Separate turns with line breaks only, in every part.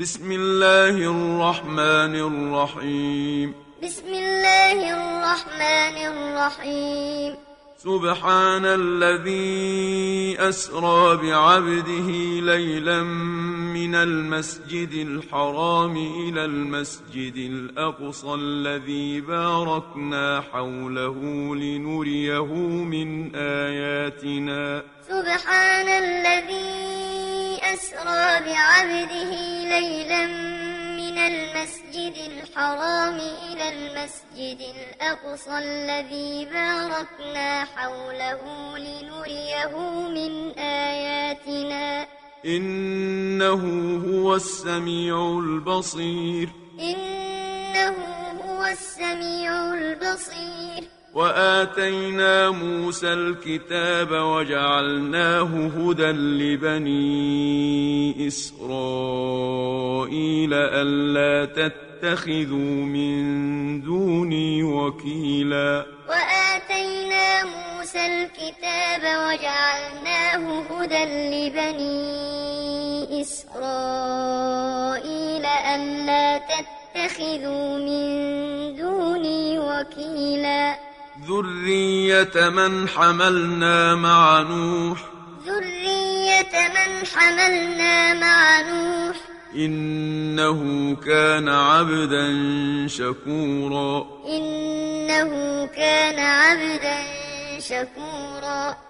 بسم الله الرحمن الرحيم بسم الله الرحمن الرحيم سبحان الذي أسرى بعبده ليلا من المسجد الحرام إلى المسجد الأقصى الذي باركنا حوله لنريه من آياتنا
سبحان الذي أسرى بعبده ليلا من المسجد الحرام إلى المسجد الأقصى الذي باركنا حوله لنريه من آياتنا
إنه هو السميع البصير إنه هو السميع البصير وآتينا موسى الكتاب وجعلناه هدى لبني إسرائيل ألا تتخذوا من دوني وكيلا
وآتينا موسى الكتاب وجعلناه هدى لبني إسرائيل ألا تتخذوا من دوني وكيلا
ذرية من حملنا مع نوح ذرية من حملنا مع نوح إنه كان عبدا شكورا إنه كان عبدا شكورا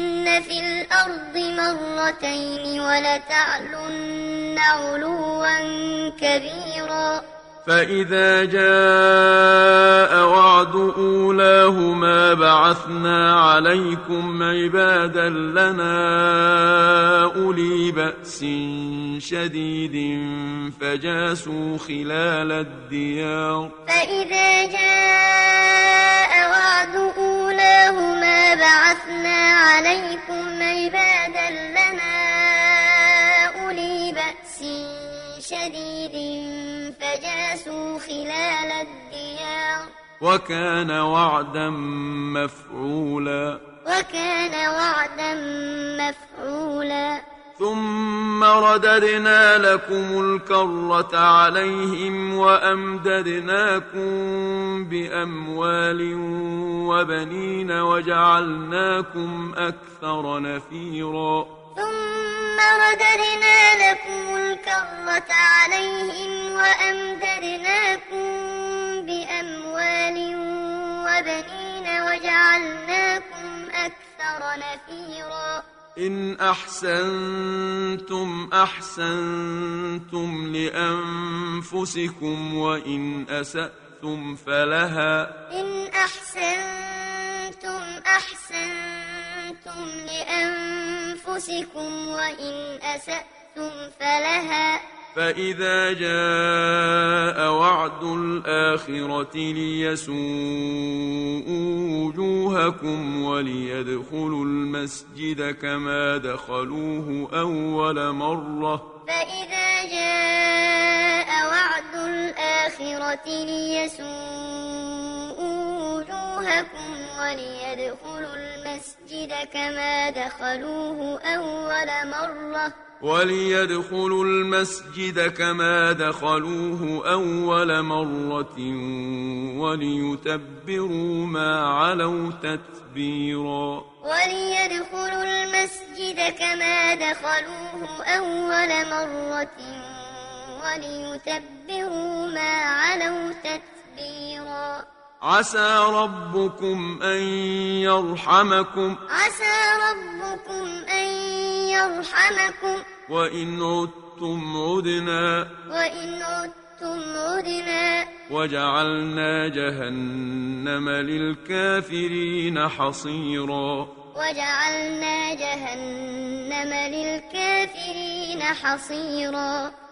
لتعلن في الأرض مرتين ولتعلن علوا كبيرا
فإذا جاء وعد أولاهما بعثنا عليكم عبادا لنا أولي بأس شديد فجاسوا خلال الديار
فإذا جاء وعد أولاهما بعثنا عليكم عبادا لنا شديد فجاسوا خلال الديار
وكان وعدا مفعولا وكان وعدا مفعولا ثم رددنا لكم الكرة عليهم وأمددناكم بأموال وبنين وجعلناكم أكثر نفيراً
ثم رددنا لكم الكرة عليهم وأمدرناكم بأموال وبنين وجعلناكم أكثر نفيرا
إن أحسنتم أحسنتم لأنفسكم وإن أسأتم أحسنتم فلها
إن أحسنتم أحسنتم لأنفسكم وإن أسأتم فلها
فإذا جاء وعد الآخرة ليسوءوا وجوهكم وليدخلوا المسجد كما دخلوه أول مرة
فإذا جاء الآخرة ليسوءوا وجوهكم وليدخلوا المسجد كما دخلوه أول مرة
وليدخلوا المسجد كما دخلوه أول مرة وليتبروا ما علوا تتبيرا
وليدخلوا المسجد كما دخلوه أول مرة وليتبروا ما علوا تتبيرا
عسى ربكم أن يرحمكم عسى ربكم أن يرحمكم وإن عدتم عدنا وإن عدتم عدنا وجعلنا جهنم للكافرين حصيرا
وجعلنا جهنم للكافرين حصيرا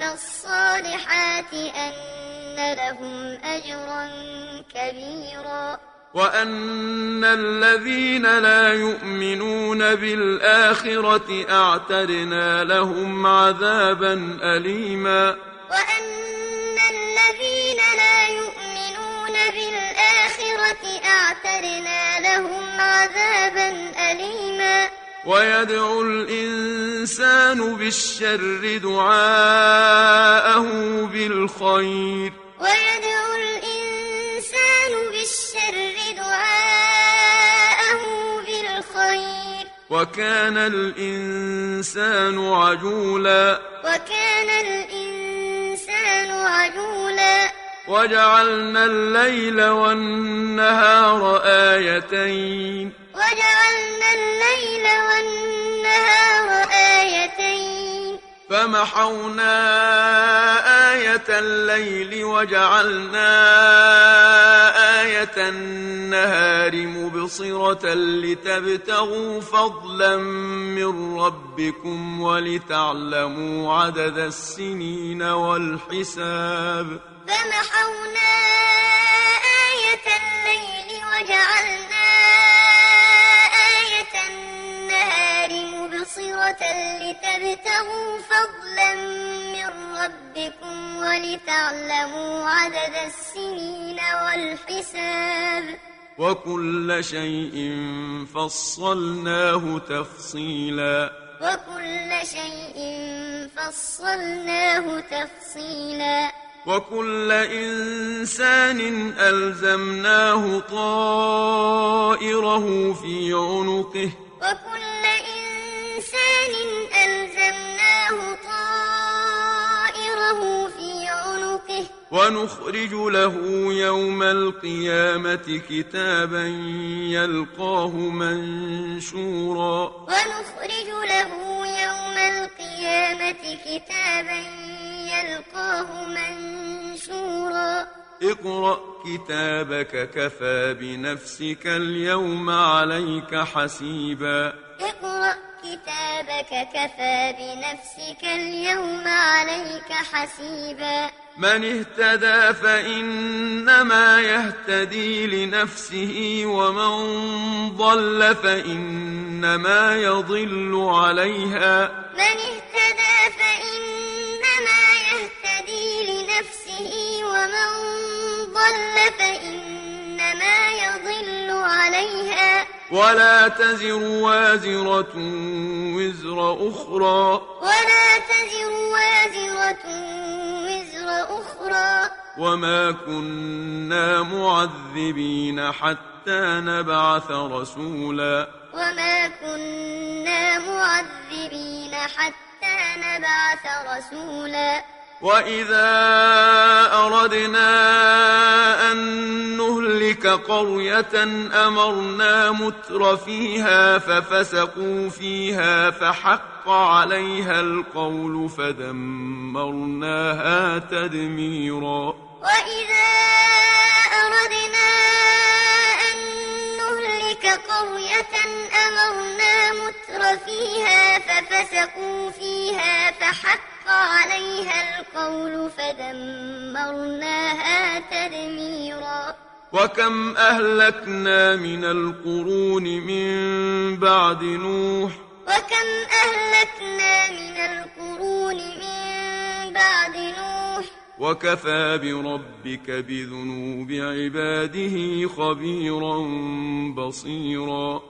ويعملون الصالحات أن لهم أجرا كبيرا
وأن الذين لا يؤمنون بالآخرة أعترنا لهم عذابا أليما
وأن الذين لا يؤمنون بالآخرة أعترنا لهم عذابا أليما
ويدعو الإنسان بالشر دعاءه بالخير
ويدعو الإنسان بالشر دعاءه بالخير
وكان الإنسان عجولا وكان الإنسان عجولا وجعلنا الليل والنهار آيتين وجعلنا الليل والنهار آيتين فمحونا آية الليل وجعلنا آية النهار مبصرة لتبتغوا فضلا من ربكم ولتعلموا عدد السنين والحساب
فمحونا آية الليل وجعلنا النهار مبصرة لتبتغوا فضلا من ربكم ولتعلموا عدد السنين والحساب
وكل شيء فصلناه تفصيلا وكل شيء فصلناه تفصيلا وكل إنسان ألزمناه طائره في عنقه
وكل إنسان ألزمناه طائره في عنقه
ونخرج له يوم القيامة كتابا يلقاه منشورا ونخرج له يوم القيامة كتابا يلقاه فيلقاه منشورا اقرأ كتابك كفى بنفسك اليوم عليك حسيبا اقرأ كتابك كفى بنفسك اليوم عليك حسيبا من اهتدى فإنما يهتدي لنفسه ومن ضل فإنما يضل عليها من اهتدى فإنما ضل فإنما يضل عليها ولا تزر وازرة وزر أخرى ولا تزر وازرة وزر أخرى وما كنا معذبين حتى نبعث رسولا وما كنا معذبين حتى نبعث رسولا وإذا أردنا أن نهلك قرية أمرنا متر فيها ففسقوا فيها فحق عليها القول فدمرناها تدميرا
وإذا أردنا أن نهلك قرية أمرنا متر فيها ففسقوا فيها فحق عليها القول فدمرناها تدميرا
وكم أهلكنا من القرون من بعد نوح وكم أهلكنا من القرون من بعد نوح وكفى بربك بذنوب عباده خبيرا بصيرا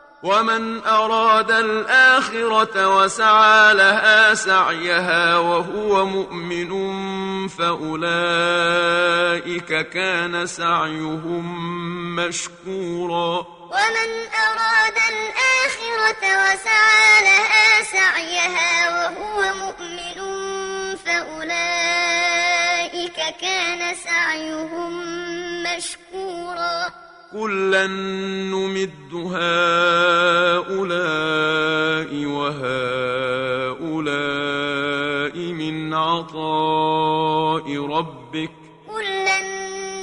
ومن أراد الآخرة وسعى لها سعيها وهو مؤمن فأولئك كان سعيهم مشكورا
ومن أراد الآخرة وسعى لها سعيها وهو مؤمن فأولئك كان سعيهم مشكورا
كلا نمد هؤلاء وهؤلاء من عطاء ربك كلا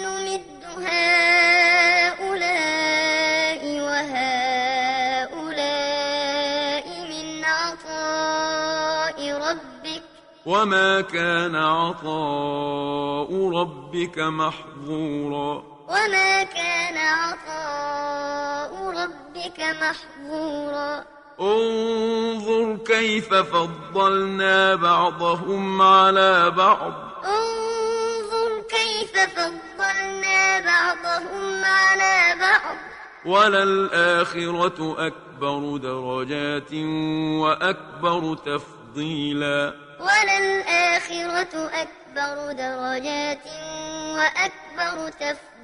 نمد هؤلاء وهؤلاء من عطاء ربك وما كان عطاء ربك محظوراً وما كان عطاء ربك محظورا انظر كيف فضلنا بعضهم على بعض انظر كيف فضلنا بعضهم على بعض وللآخرة أكبر درجات وأكبر تفضيلا وللآخرة أكبر درجات وأكبر تفضيلا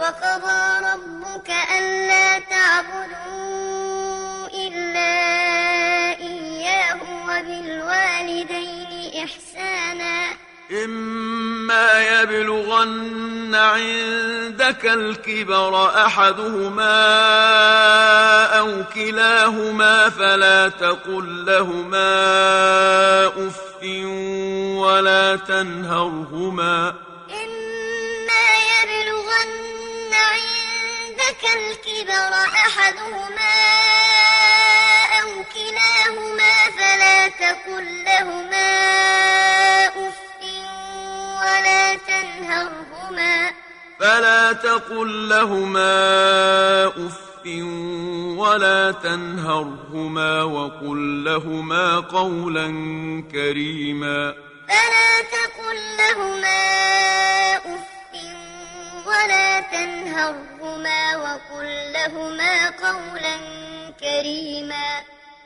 وقضى ربك ألا تعبدوا إلا إياه وبالوالدين إحسانا
إما يبلغن عندك الكبر أحدهما أو كلاهما فلا تقل لهما أف ولا تنهرهما
إما يبلغن عندك الكبر أحدهما أو كلاهما فلا تقل لهما أف ولا تنهرهما
فلا تقل لهما أف ولا تنهرهما وقل لهما قولا كريما فلا تقل لهما أف ولا تنهرهما وقل لهما قولا كريما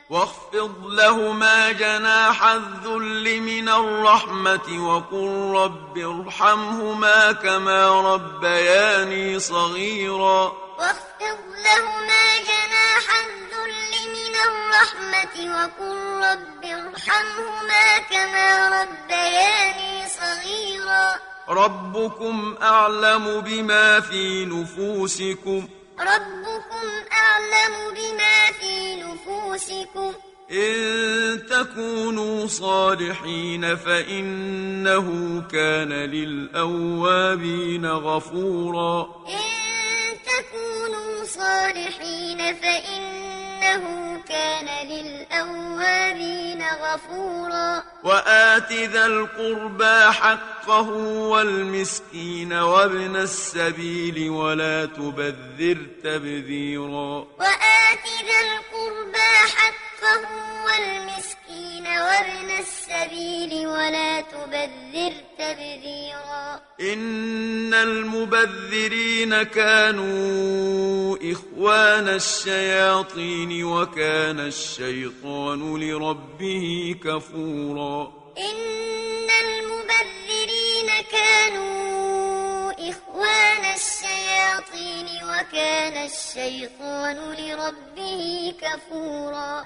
واخفض لهما جناح الذل من الرحمة وقل رب ارحمهما كما ربياني صغيرا واخفض لهما جناح الذل من الرحمة وقل رب ارحمهما كما ربياني صغيرا ربكم أعلم بما في نفوسكم ربكم أعلم بما في نفوسكم إن تكونوا صالحين فإنه كان للأوابين غفورا إن تكونوا صالحين فإن إنه كان للأوابين غفورا وآت ذا القربى حقه والمسكين وابن السبيل ولا تبذر تبذيرا وآت ذا القربى حقه حقه والمسكين وابن السبيل ولا تبذر تبذيرا إن المبذرين كانوا إخوان الشياطين وكان الشيطان لربه كفورا إن المبذرين كانوا إخوان الشياطين وكان الشيطان لربه كفورا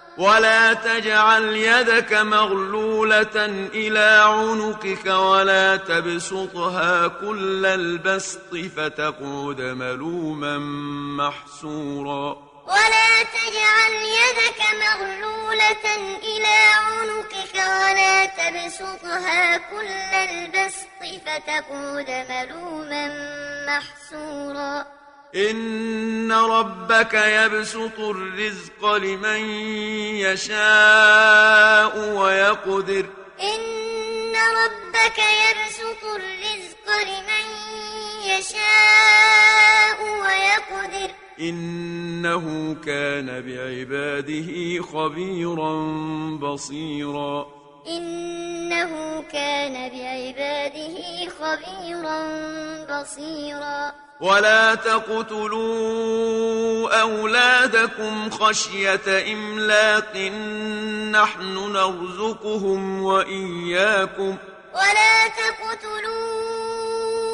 ولا تجعل يدك مغلولة إلى عنقك ولا تبسطها كل البسط فتقعد ملوما محسورا ولا تجعل يدك مغلولة إلى عنقك ولا تبسطها كل البسط فتقعد ملوما محسورا إن ربك يبسط الرزق لمن يشاء ويقدر إن ربك يبسط الرزق لمن يشاء ويقدر إنه كان بعباده خبيرا بصيرا إنه كان بعباده خبيرا بصيرا ولا تقتلوا أولادكم خشية إملاق نحن نرزقهم وإياكم ولا تقتلوا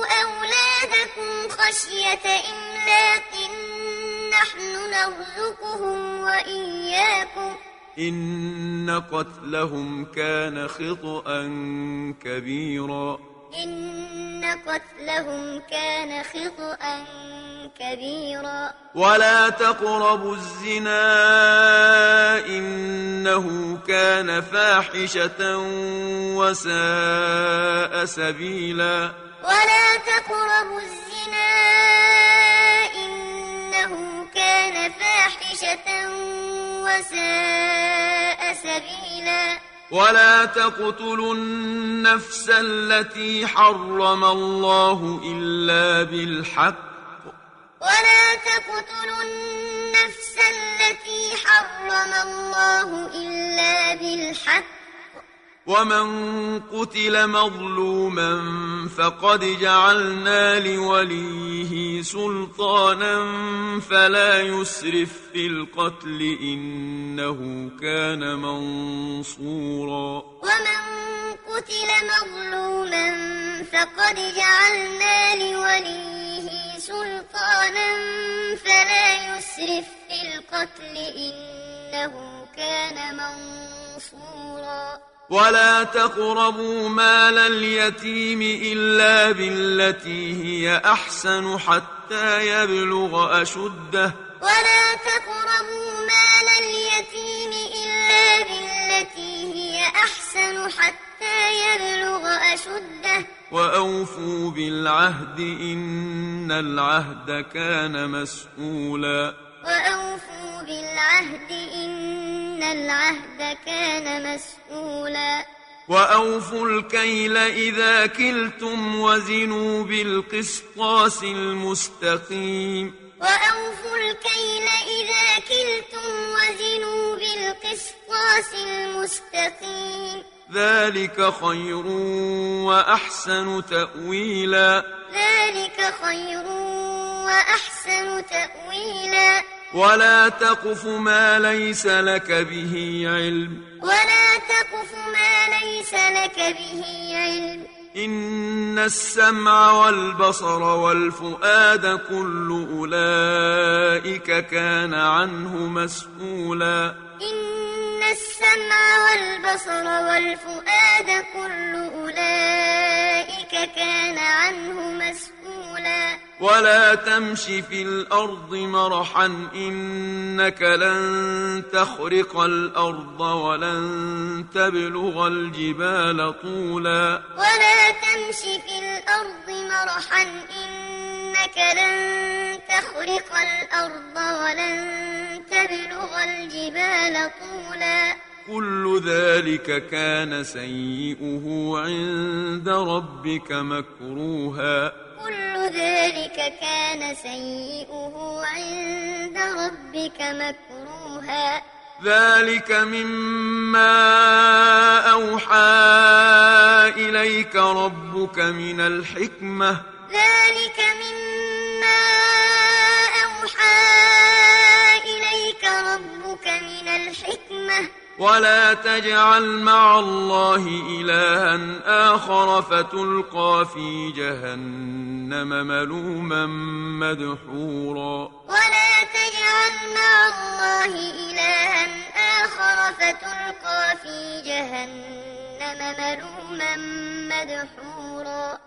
أولادكم خشية إملاق نحن نرزقهم وإياكم إن قتلهم كان خطأ كبيرا إن قتلهم كان خطأ كبيرا ولا تقربوا الزنا إنه كان فاحشة وساء سبيلا
ولا تقربوا الزنا إنه كان فاحشة وساء وساء
سبيلا ولا تقتلوا النفس التي حرم الله إلا بالحق ولا تقتلوا النفس التي حرم الله إلا بالحق ومن قتل مظلوما فقد جعلنا لوليه سلطانا فلا يسرف في القتل إنه كان
منصورا ومن قتل مظلوما فقد جعلنا لوليه سلطانا فلا يسرف في القتل إنه كان منصورا
ولا تقربوا مال اليتيم إلا بالتي هي أحسن حتى يبلغ أشده ولا تقربوا مال اليتيم إلا بالتي هي أحسن حتى يبلغ أشده وأوفوا بالعهد إن العهد كان مسؤولا وأوفوا بالعهد إن العهد كان مسؤولا مَسْئُولًا وأوفوا الكيل إذا كلتم وزنوا بالقسطاس المستقيم وأوفوا الكيل إذا كلتم وزنوا بالقسطاس المستقيم ذلك خير وأحسن تأويلا ذلك خير وأحسن تأويلا ولا تقف ما ليس لك به علم ولا تقف ما ليس لك به علم إن السمع والبصر والفؤاد كل أولئك كان عنه مسؤولا إن السمع والبصر والفؤاد كل أولئك كان عنه مسؤولا ولا تمشي في الأرض مرحا إنك لن تخرق الأرض ولن تبلغ الجبال طولا ولا تمشي في الأرض مرحا إنك لن تخرق الأرض ولن تبلغ الجبال طولا كل ذلك كان سيئه عند ربك مكروها كل ذلك كان سيئه عند ربك مكروها ذلك مما أوحى إليك ربك من الحكمة ذلك مما أوحى إليك ربك من الحكمة ولا تجعل مع الله إلها آخر فتلقى في جهنم ملوما مدحورا ولا تجعل مع الله إلها آخر فتلقى في جهنم ملوما مدحورا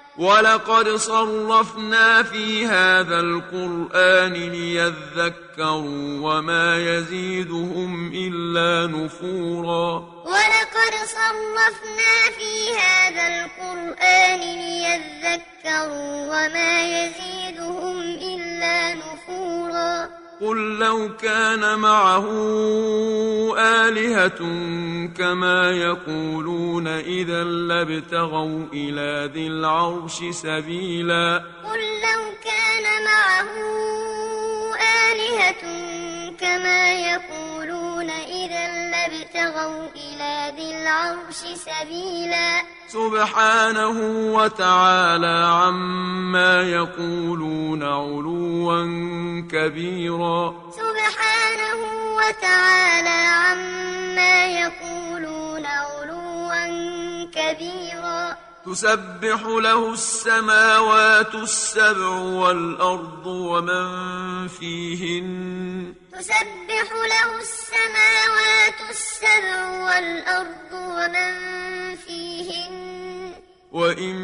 ولقد صرفنا في هذا القرآن ليذكروا وما يزيدهم إلا نفورا ولقد صرفنا في هذا القرآن ليذكروا وما يزيدهم إلا نفورا قل لو كان معه آلهة كما يقولون إذا لابتغوا إلى ذي العرش سبيلا قل لو كان معه آلهة كما يقولون يَقُولُونَ إذا لابتغوا إلى ذي العرش سبيلا سبحانه وتعالى عما يقولون علوا كبيرا سبحانه وتعالى عما يقولون علوا كبيرا تسبح له السماوات السبع والأرض ومن فيهن تسبح له السماوات السبع والأرض ومن فيهن وإن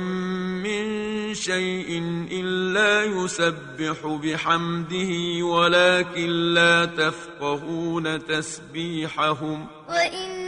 من شيء إلا يسبح بحمده ولكن لا تفقهون تسبيحهم وإن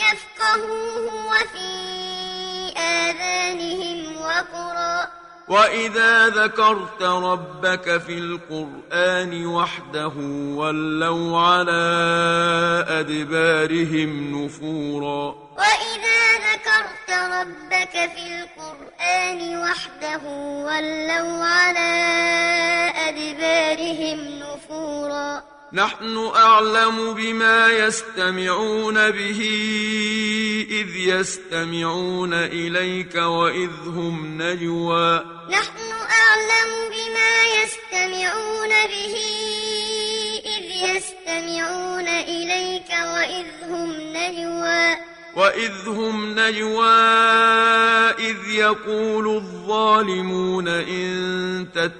يفقهوه وفي آذانهم وقرا وإذا ذكرت ربك في القرآن وحده ولوا على أدبارهم نفورا وإذا ذكرت ربك في القرآن وحده ولوا على أدبارهم نحن أعلم بما يستمعون به إذ يستمعون إليك وإذ هم نجوى نحن أعلم بما يستمعون به إذ يستمعون إليك وإذ هم نجوى وإذ هم نجوى إذ يقول الظالمون إن تت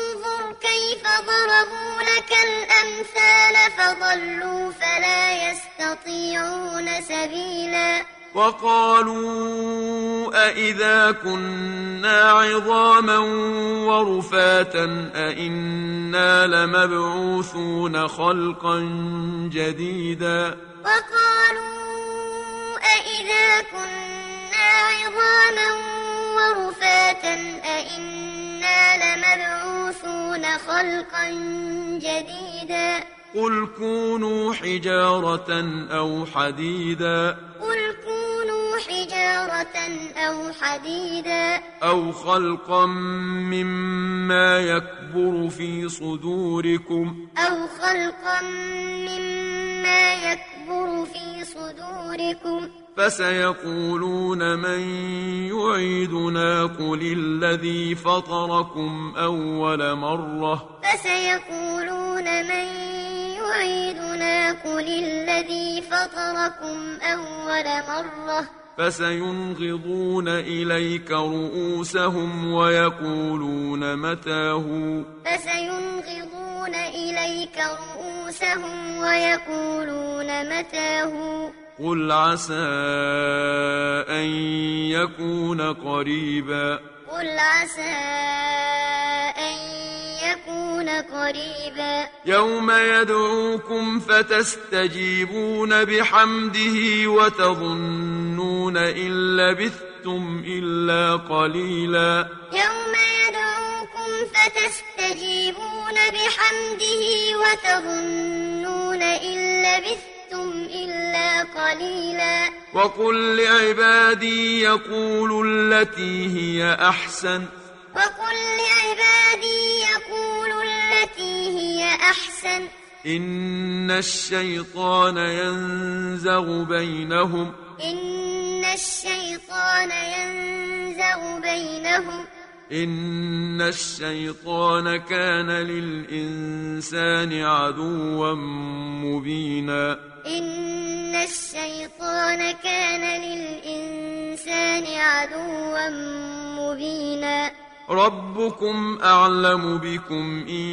كيف ضربوا لك الأمثال فضلوا فلا يستطيعون سبيلا وقالوا أئذا كنا عظاما ورفاتا أئنا لمبعوثون خلقا جديدا وقالوا أئذا كنا عظاما ورفاتا أئنا إِنَّا لَمَبْعُوثُونَ خَلْقًا جَدِيدًا قُلْ كُونُوا حِجَارَةً أَوْ حَدِيدًا قُلْ كُونُوا حِجَارَةً أَوْ حَدِيدًا أَوْ خَلْقًا مِّمَّا يَكْبُرُ فِي صُدُورِكُمْ أَوْ خَلْقًا مِّمَّا يكبر يكبر في صدوركم فسيقولون من يعيدنا قل الذي فطركم أول مرة فسيقولون من يعيدنا قل الذي فطركم أول مرة فسينغضون إليك رؤوسهم ويقولون متاه فسينغضون إليك رؤوسهم ويقولون متاه قل عسى أن يكون قريبا قل عسى أن يكون قريبا يوم يدعوكم فتستجيبون بحمده وتظنون إن لبثتم إلا قليلا يوم يدعوكم فتستجيبون بحمده وتظنون إن لبثتم إلا قليلا وقل لعبادي يقول التي هي أحسن وقل لعبادي يقولوا التي هي أحسن إن الشيطان ينزغ بينهم إن الشيطان ينزغ بينهم إن الشيطان كان للإنسان عدوا مبينا إن الشيطان كان للإنسان عدوا مبينا ربكم أعلم بكم إن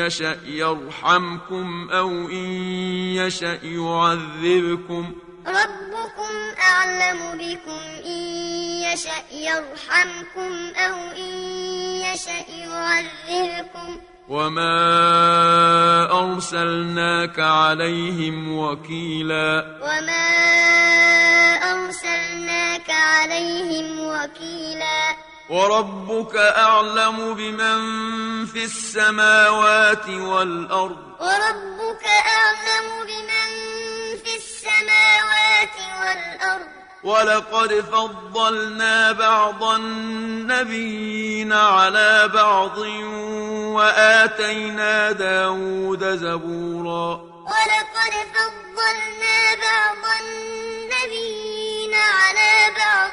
يشأ يرحمكم أو إن يشأ يعذبكم ربكم أعلم بكم إن يشأ يرحمكم أو إن يشأ يعذبكم وما أرسلناك عليهم وكيلا وما أرسلناك عليهم وكيلا وربك أعلم بمن في السماوات والأرض وربك أعلم بمن في السماوات والأرض ولقد فضلنا بعض النبيين على بعض وآتينا داود زبورا ولقد فضلنا بعض النبيين على بعض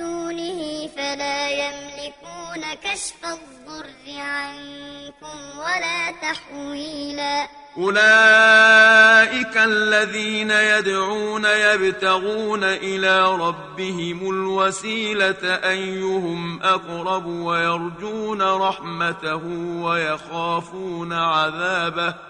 دونه فلا يملكون كشف الضر عنكم ولا تحويلا أولئك الذين يدعون يبتغون إلى ربهم الوسيلة أيهم أقرب ويرجون رحمته ويخافون عذابه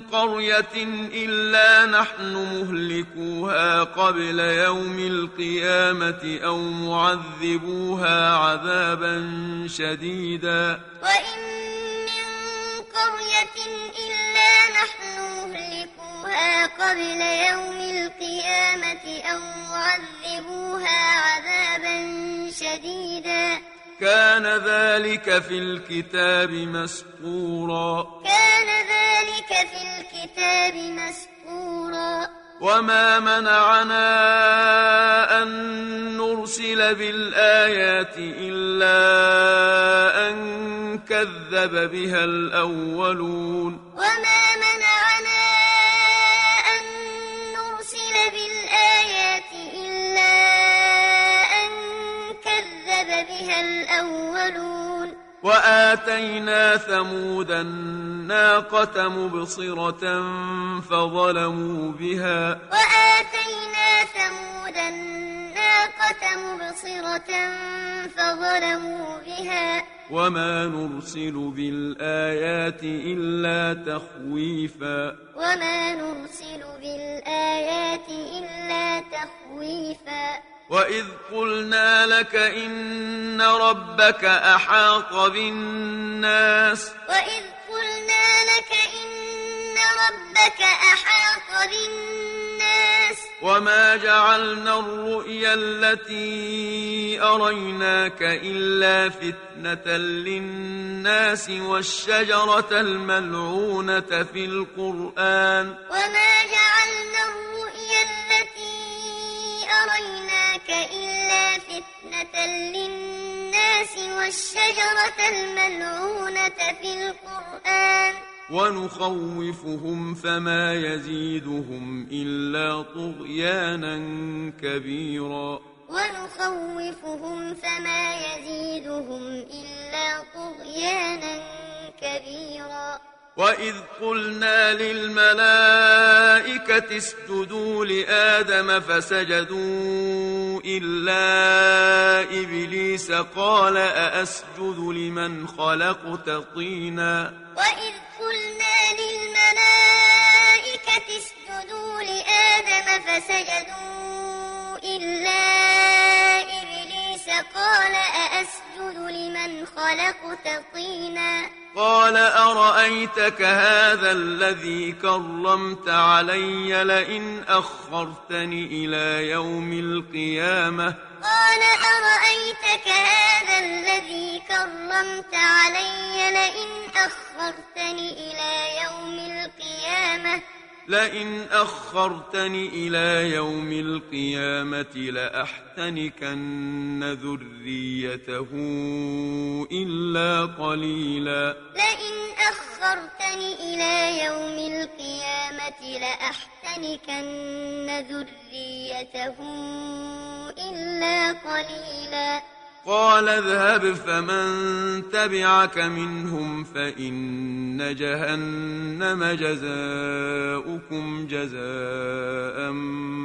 قرية إلا نحن مهلكوها قبل يوم القيامة أو معذبوها عذابا شديدا وإن من قرية إلا نحن مهلكوها قبل يوم القيامة أو معذبوها عذابا شديدا
كان ذلك في الكتاب مسطورا كان ذلك في الكتاب مسطورا
وما منعنا أن نرسل بالآيات إلا أن كذب بها الأولون
وما الأولون
وآتينا ثمود الناقة مبصرة فظلموا بها
وآتينا ثمود الناقة مبصرة فظلموا بها
وما نرسل بالآيات إلا تخويفا
وما نرسل بالآيات إلا تخويفا
وإذ قلنا لك إن ربك أحاط بالناس
وإذ قلنا لك إن ربك أحاط بالناس
وما جعلنا الرؤيا التي أريناك إلا فتنة للناس والشجرة الملعونة في القرآن
وما جعلنا الرؤيا ربك إلا فتنة للناس والشجرة الملعونة في القرآن
ونخوفهم فما يزيدهم إلا طغيانا كبيرا
ونخوفهم فما يزيدهم إلا طغيانا كبيرا
وإذ قلنا للملائكة اسجدوا لآدم فسجدوا إلا إبليس قال أأسجد لمن خلقت طينا
وإذ قلنا للملائكة اسجدوا لآدم فسجدوا إلا إبليس قال أأسجد لمن خلقت طينا
قال أرأيتك هذا الذي كرمت علي لئن أخرتني إلى يوم القيامة
قال أرأيتك هذا الذي كرمت علي لئن أخرتني إلى يوم القيامة
لئن أخرتني إلى يوم القيامة لأحتنكن ذريته إلا قليلا
لئن أخرتني إلى يوم القيامة لأحتنكن ذريته إلا قليلا
قال اذهب فمن تبعك منهم فإن جهنم جزاؤكم جزاء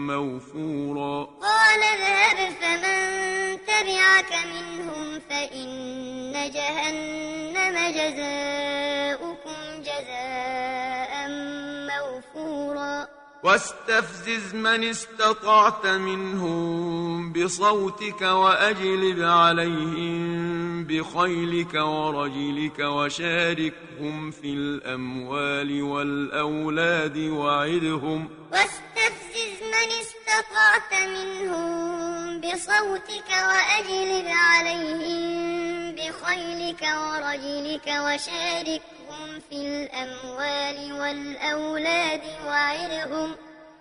موفورا
قال اذهب فمن تبعك منهم فإن جهنم
واستفزز من استطعت منهم بصوتك وأجلب عليهم بخيلك ورجلك وشاركهم في الأموال والأولاد وعدهم
واستفزز من استطعت منهم بصوتك وأجلب عليهم بخيلك ورجلك وشاركهم لكم في الأموال والأولاد وعرهم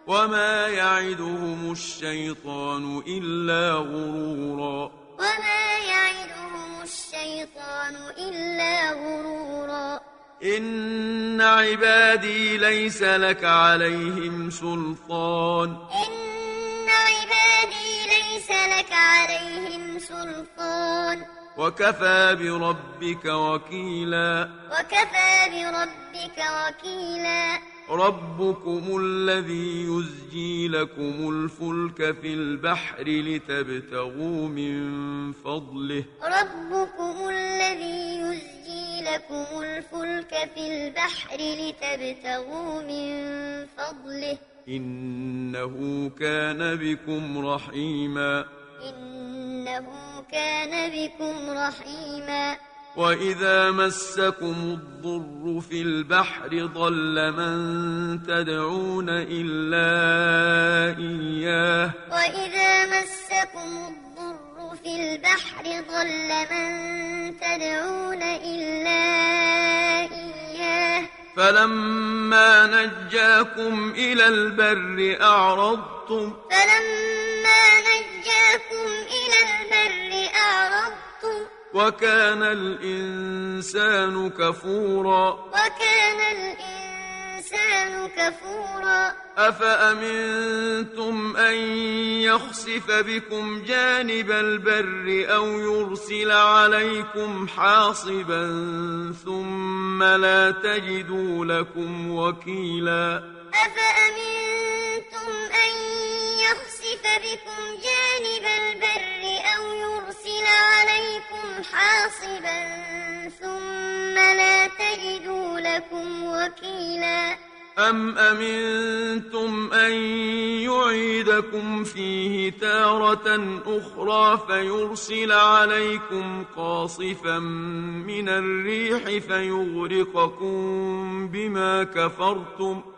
وما يعدهم الشيطان إلا غرورا
وما يعدهم الشيطان إلا غرورا
إن عبادي ليس لك عليهم سلطان
إن عبادي ليس لك عليهم سلطان
وكفى بربك وكيلا
وكفى بربك وكيلا
ربكم الذي يزجي لكم الفلك في البحر لتبتغوا من فضله
ربكم الذي يزجي لكم الفلك في البحر لتبتغوا من فضله
إنه كان بكم رحيما
إنه كان بكم رحيما
وإذا مسكم الضر في البحر ضل من تدعون إلا إياه وإذا مسكم الضر في البحر ضل من تدعون إلا إياه فلما نجاكم إلى البر أعرضتم
فلما
من البر أعرضتم
وكان الإنسان كفورا وكان الإنسان
كفورا أفأمنتم أن يخسف بكم جانب البر أو يرسل عليكم حاصبا ثم لا تجدوا لكم وكيلا
أفأمنتم أن يخسف بكم جانب البر أو يرسل عليكم حاصبا ثم لا تجدوا لكم وكيلا
أم أمنتم أن يعيدكم فيه تارة أخرى فيرسل عليكم قاصفا من الريح فيغرقكم بما كفرتم ۖ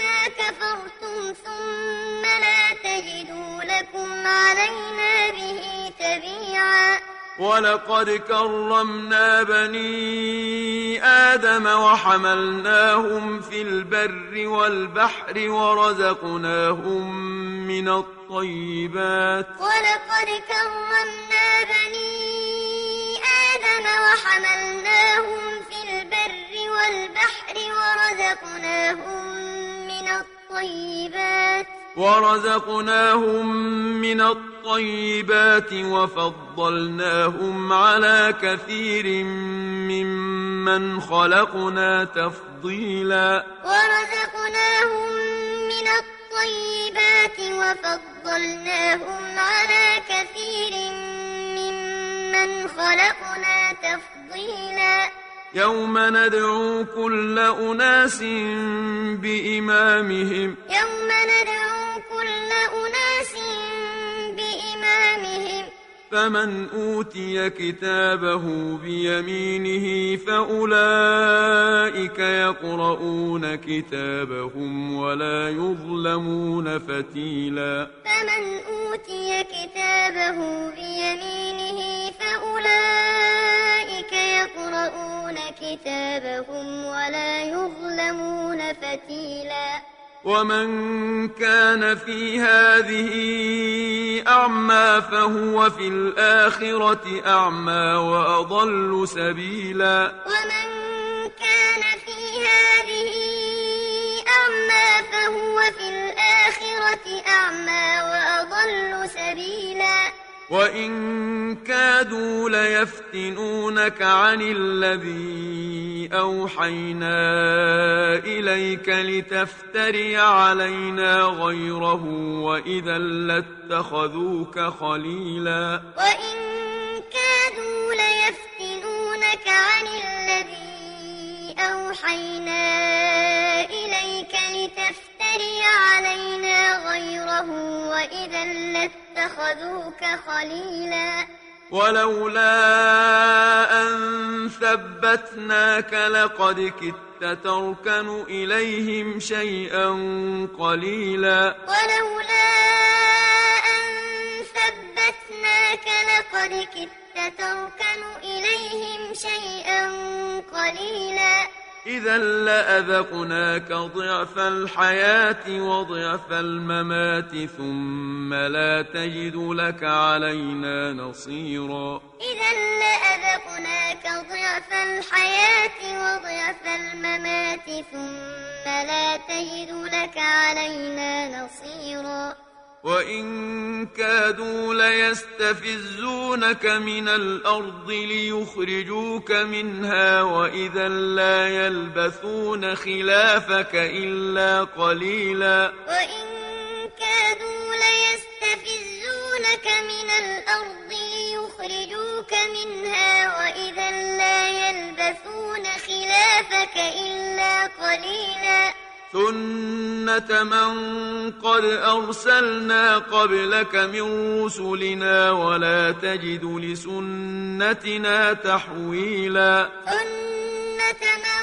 بما كفرتم ثم لا تجدوا لكم علينا به تبيعا
ولقد كرمنا بني آدم وحملناهم في البر والبحر ورزقناهم من الطيبات
ولقد كرمنا بني آدم وحملناهم في البر والبحر ورزقناهم
الطيبات ورزقناهم من الطيبات وفضلناهم على كثير ممن خلقنا تفضيلا
ورزقناهم من الطيبات وفضلناهم على كثير ممن خلقنا تفضيلا
يوم ندعو كل أناس بإمامهم
يوم ندعو كل أناس بإمامهم
فمن أوتي كتابه بيمينه فأولئك يقرؤون كتابهم ولا يظلمون فتيلا
فمن أوتي كتابه بيمينه فأولئك يقرؤون كتابهم ولا يظلمون فتيلا
ومن كان في هذه أعمى فهو في الآخرة أعمى وأضل سبيلا ومن كان في هذه أعمى فهو في الآخرة أعمى وأضل سبيلا وإن كادوا ليفتنونك عن الذي أوحينا إليك لتفتري علينا غيره وإذا لاتخذوك خليلا
وإن كادوا اتخذوك خليلا
ولولا أن ثبتناك لقد كدت تركن إليهم شيئا قليلا
ولولا أن ثبتناك لقد كدت تركن إليهم
شيئا قليلا إذا لأذقناك ضعف الحياة وضعف الممات ثم لا تجد لك علينا نصيرا
إذا لأذقناك ضعف الحياة وضعف الممات ثم لا تجد لك علينا نصيرا
وإن كادوا ليستفزونك من الأرض ليخرجوك منها وإذا لا يلبثون خلافك إلا قليلا
وإن كادوا ليستفزونك من الأرض ليخرجوك منها وإذا لا يلبثون خلافك إلا قليلا
سنة من قد أرسلنا قبلك من رسلنا ولا تجد لسنتنا تحويلا
سنة من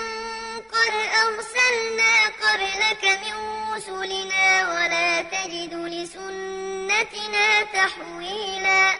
قد أرسلنا قبلك من رسلنا ولا تجد لسنتنا تحويلا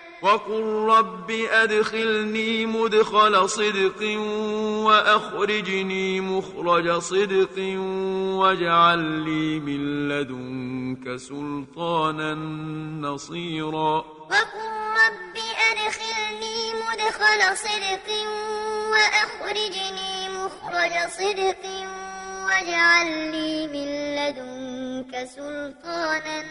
وقل رب أدخلني مدخل صدق وأخرجني مخرج صدق واجعل لي من لدنك سلطانا نصيرا
وقل رب أدخلني مدخل صدق وأخرجني مخرج صدق واجعل لي من لدنك سلطانا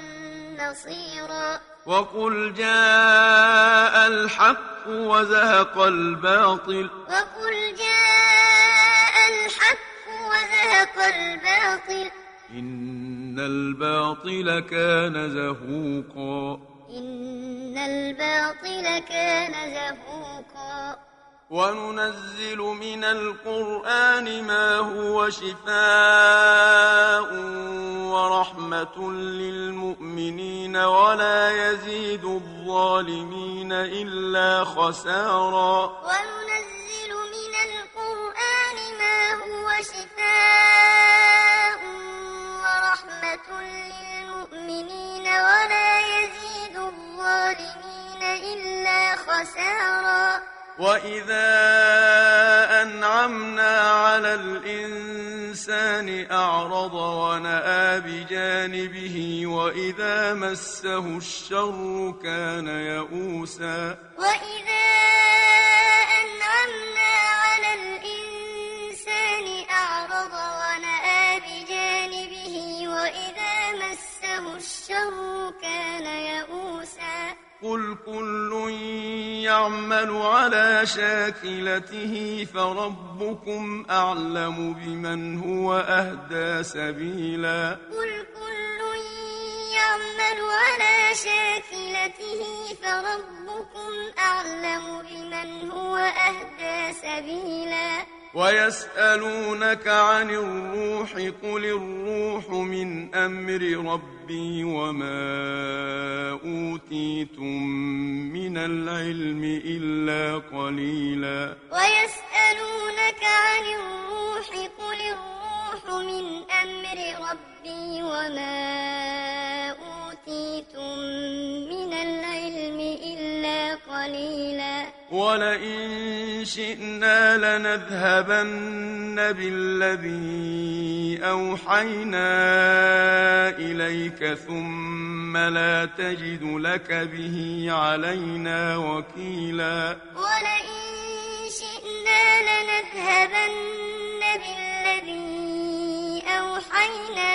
نصيرا
وقل جاء الحق وزهق
الباطل وقل جاء الحق وزهق الباطل
إن الباطل كان زهوقا
إن الباطل كان زهوقا
وننزل من القرآن ما هو شفاء ورحمة للمؤمنين ولا يزيد الظالمين إلا خسارا وننزل وإذا أنعمنا على الإنسان أعرض ونأى بجانبه وإذا مسه الشر كان يئوسا
وإذا أنعمنا على الإنسان أعرض ونأى بجانبه وإذا مسه الشر كان يئوسا قل
كل يعمل على شاكلته فربكم أعلم بمن هو أهدى سبيلا قل كل يعمل على شاكلته فربكم أعلم بمن هو أهدى سبيلا ويسألونك عن الروح قل الروح من أمر ربي وما أوتيتم من العلم
إلا قليلا ويسألونك عن الروح قل الروح من أمر ربي وما أوتيتم من العلم إلا
قليلا ولئن شئنا لنذهبن بالذي أوحينا إليك ثم لا تجد لك به علينا
وكيلا ولئن شئنا لنذهبن بالذي أوحينا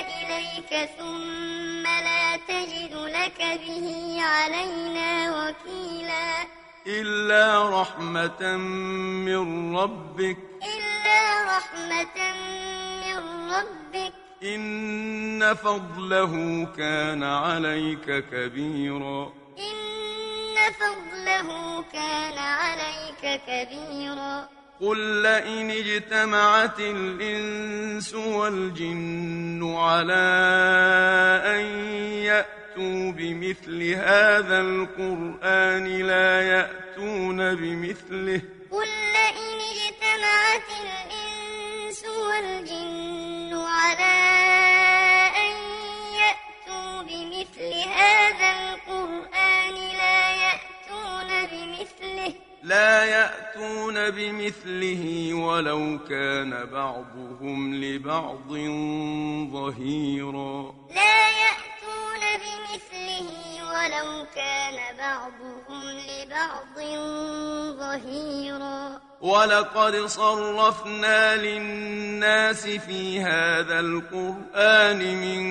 إليك ثم لا تجد لك به علينا
إلا رحمة من ربك
إلا رحمة من ربك
إن فضله كان عليك كبيرا
إن فضله كان عليك كبيرا
قل لئن اجتمعت الإنس والجن على أن يأتوا يأتوا بمثل هذا القرآن لا يأتون بمثله
قل لئن اجتمعت الإنس والجن على أن يأتوا بمثل هذا القرآن
لا يأتون بمثله ولو كان بعضهم لبعض ظهيرا
لا يأتون بمثله ولو كان بعضهم لبعض ظهيرا
ولقد صرفنا للناس في هذا القرآن من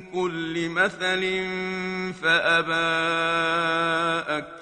كل مثل فأبى أكثر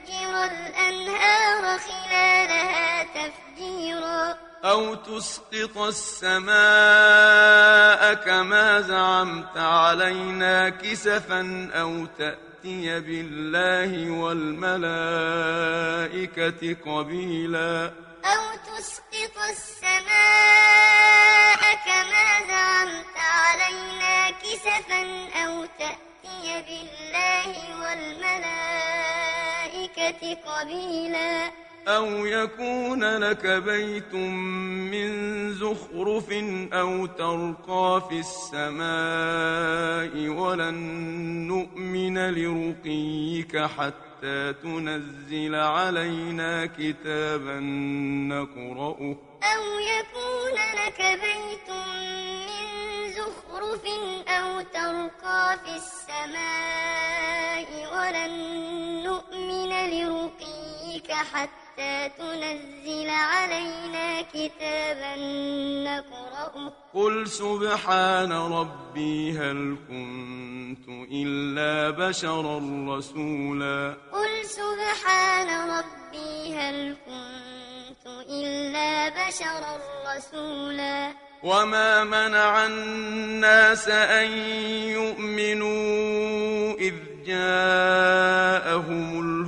تجعل الأنهار خلالها
تفجيرا أو تسقط السماء كما زعمت علينا كسفا أو تأتي بالله والملائكة قبيلاً
أو تسقط السماء كما زعمت علينا كسفا أو تأتي بالله والملائكة قبيلاً
أو يكون لك بيت من زخرف أو ترقى في السماء ولن نؤمن لرقيك حتى تنزل علينا كتابا نقرأه
أو يكون لك بيت من زخرف أو ترقى في السماء ولن نؤمن لرقيك نؤمنك حتى تنزل علينا كتابا نقرأه
قل سبحان ربي هل كنت إلا بشرا رسولا
قل سبحان ربي هل كنت إلا بشرا رسولا
وما منع الناس أن يؤمنوا إذ جاءهم الله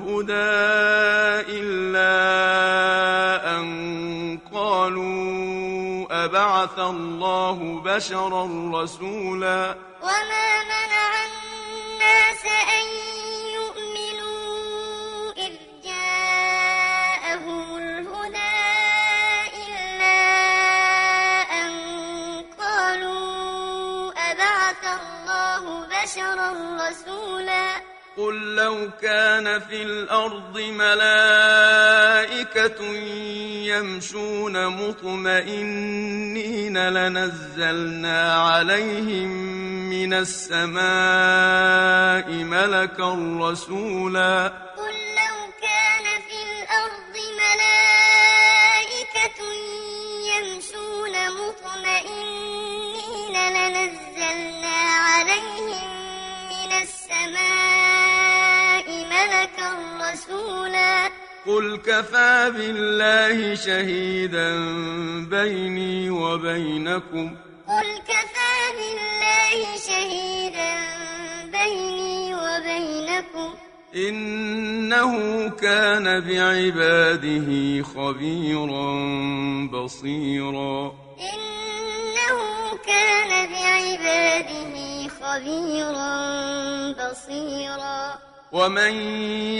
إلا أن قالوا أبعث الله بشرا رسولا
وما منع الناس أن
قل لو كان في الأرض ملائكة يمشون مطمئنين لنزلنا عليهم من السماء ملكا رسولا رسولا قل
كفى بالله شهيدا بيني وبينكم قل كفى بالله
شهيدا بيني وبينكم إنه كان
بعباده خبيرا بصيرا إنه كان بعباده
خبيرا بصيرا ومن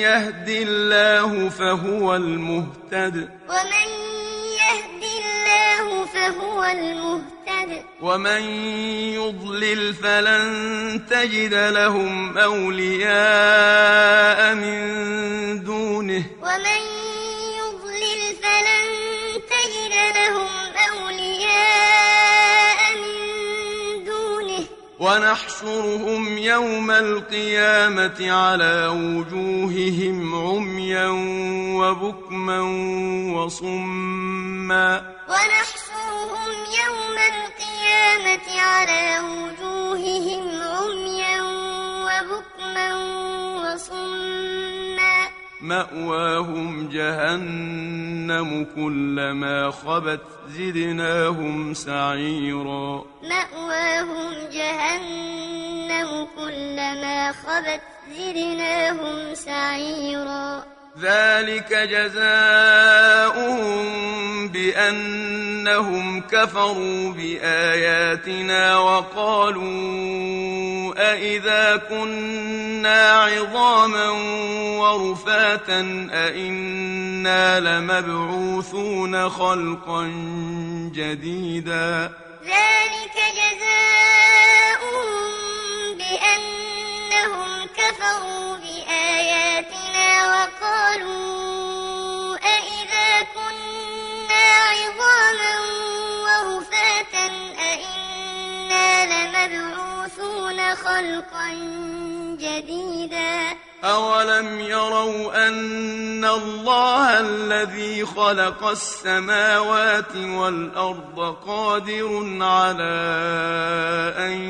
يهد الله فهو المهتد ومن
يهد الله فهو المهتد
ومن يضلل فلن تجد لهم أولياء من دونه
ومن
ونحشرهم يوم القيامة على وجوههم عميا وبكما وصما
ونحشرهم يوم القيامة على وجوههم عميا وبكما وصما
مأواهم جهنم كلما خبت زدناهم سعيرا مأواهم جهنم كلما خبت زدناهم سعيرا ذلك جزاؤهم بأنهم كفروا بآياتنا وقالوا أئذا كنا عظاما ورفاتا أئنا لمبعوثون خلقا جديدا
ذلك جزاؤهم بأنهم كفروا بآياتنا وقالوا أئذا كنا عظاما ورفاتا أئنا لمبعوثون خلقا جديدا
أولم يروا أن الله الذي خلق السماوات والأرض قادر على أن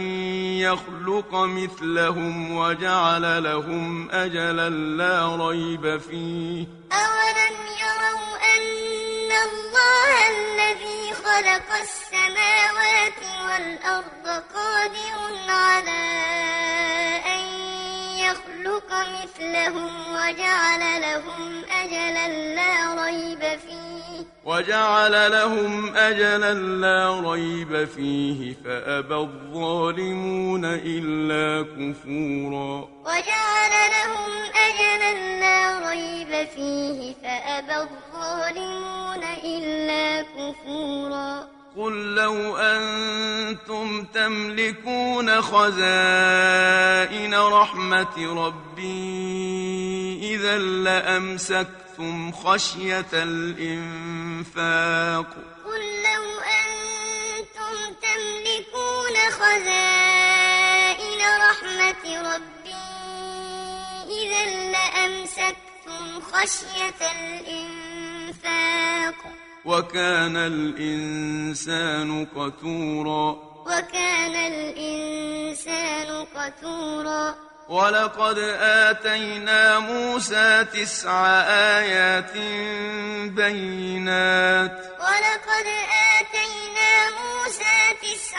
يخلق مثلهم وجعل لهم أجلا لا ريب فيه
أولم يروا أن الله الذي خلق السماوات والأرض قادر على يخلق مثلهم وجعل لهم أجلا لا ريب فيه
وجعل لهم أجلا لا ريب فيه فأبى الظالمون إلا كفورا
وجعل لهم أجلا لا ريب فيه فأبى الظالمون إلا كفورا
قل لو أنتم تملكون خزائن رحمة ربي إذا لأمسكتم خشية
الإنفاق
قل
لو أنتم تملكون خزائن رحمة ربي إذا لأمسكتم خشية الإنفاق
وكان الإنسان قتورا
وكان الإنسان قتورا
ولقد آتينا موسى تسع
آيات بينات ولقد آتينا موسى تسع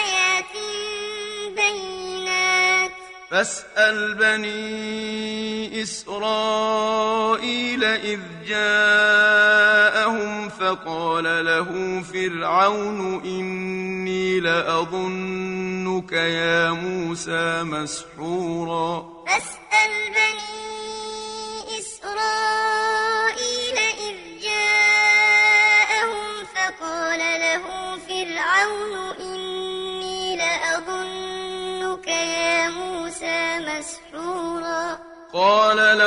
آيات بينات فاسأل بني إسرائيل إذ جاءهم فقال له فرعون إني لأظنك يا موسى مسحورا
فاسأل بني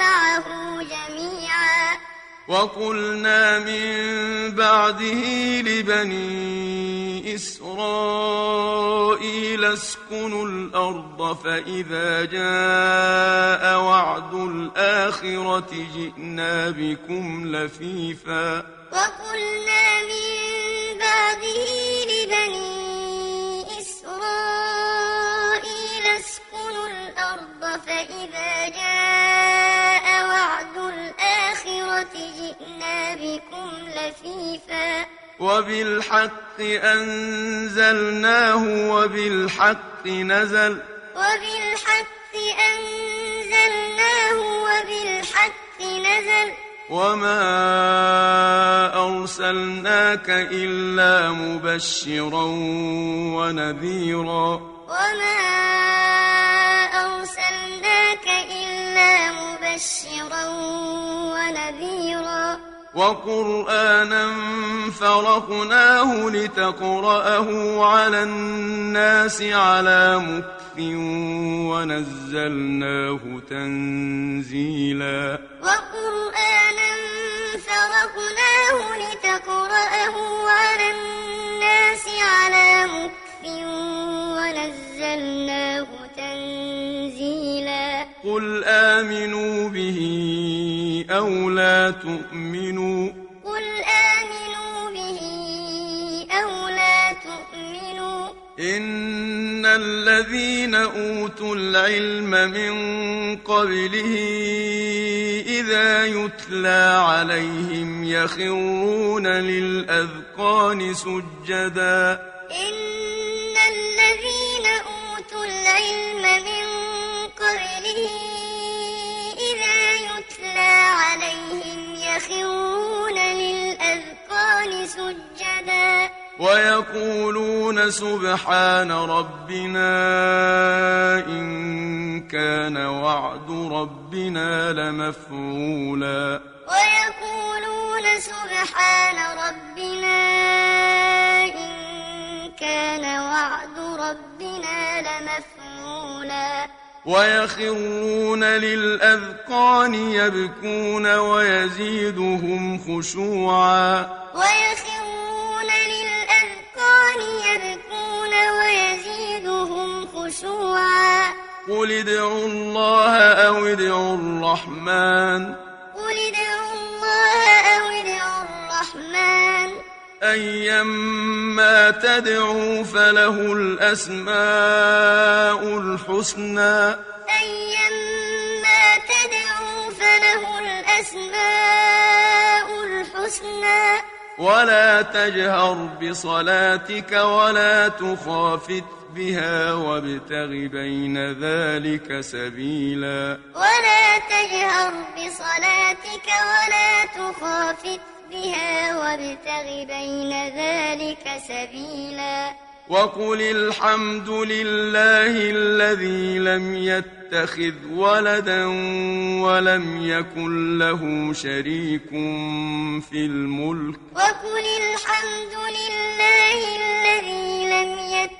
معه جميعا
وقلنا من بعده لبني إسرائيل اسكنوا الأرض فإذا جاء وعد الآخرة جئنا بكم لفيفا
وقلنا من بعده لبني إسرائيل اسكنوا الأرض فإذا جاء جئنا بكم لفيفا
وبالحق أنزلناه وبالحق نزل
وبالحق أنزلناه وبالحق نزل
وما أرسلناك إلا مبشرا ونذيرا وما
مبشرا ونذيرا
وقرآنا فرقناه لتقرأه على الناس على مكف ونزلناه تنزيلا
وقرآنا فرقناه لتقرأه على الناس على مكف ونزلناه
قل آمنوا به أو لا تؤمنوا
قل آمنوا به أو لا تؤمنوا
إن الذين أوتوا العلم من قبله إذا يتلى عليهم يخرون للأذقان
سجدا إن الذين أوتوا العلم من به إذا يتلى عليهم يخرون للأذقان سجدا
ويقولون سبحان ربنا إن كان وعد ربنا لمفعولا
ويقولون سبحان ربنا إن كان وعد ربنا لمفعولا
ويخرون للأذقان يبكون ويزيدهم خشوعا
ويخرون للأذقان يبكون ويزيدهم خشوعا قل ادعوا الله أو ادعوا الرحمن
أيما تدعو فله الأسماء الحسنى
أيما تدعو فله الأسماء الحسنى
ولا تجهر بصلاتك ولا تخافت بها وابتغ بين ذلك سبيلا
ولا تجهر بصلاتك ولا تخافت ربها وابتغ بين ذلك سبيلا
وقل الحمد لله الذي لم يتخذ ولدا ولم يكن له شريك في الملك
وقل الحمد لله الذي لم يتخذ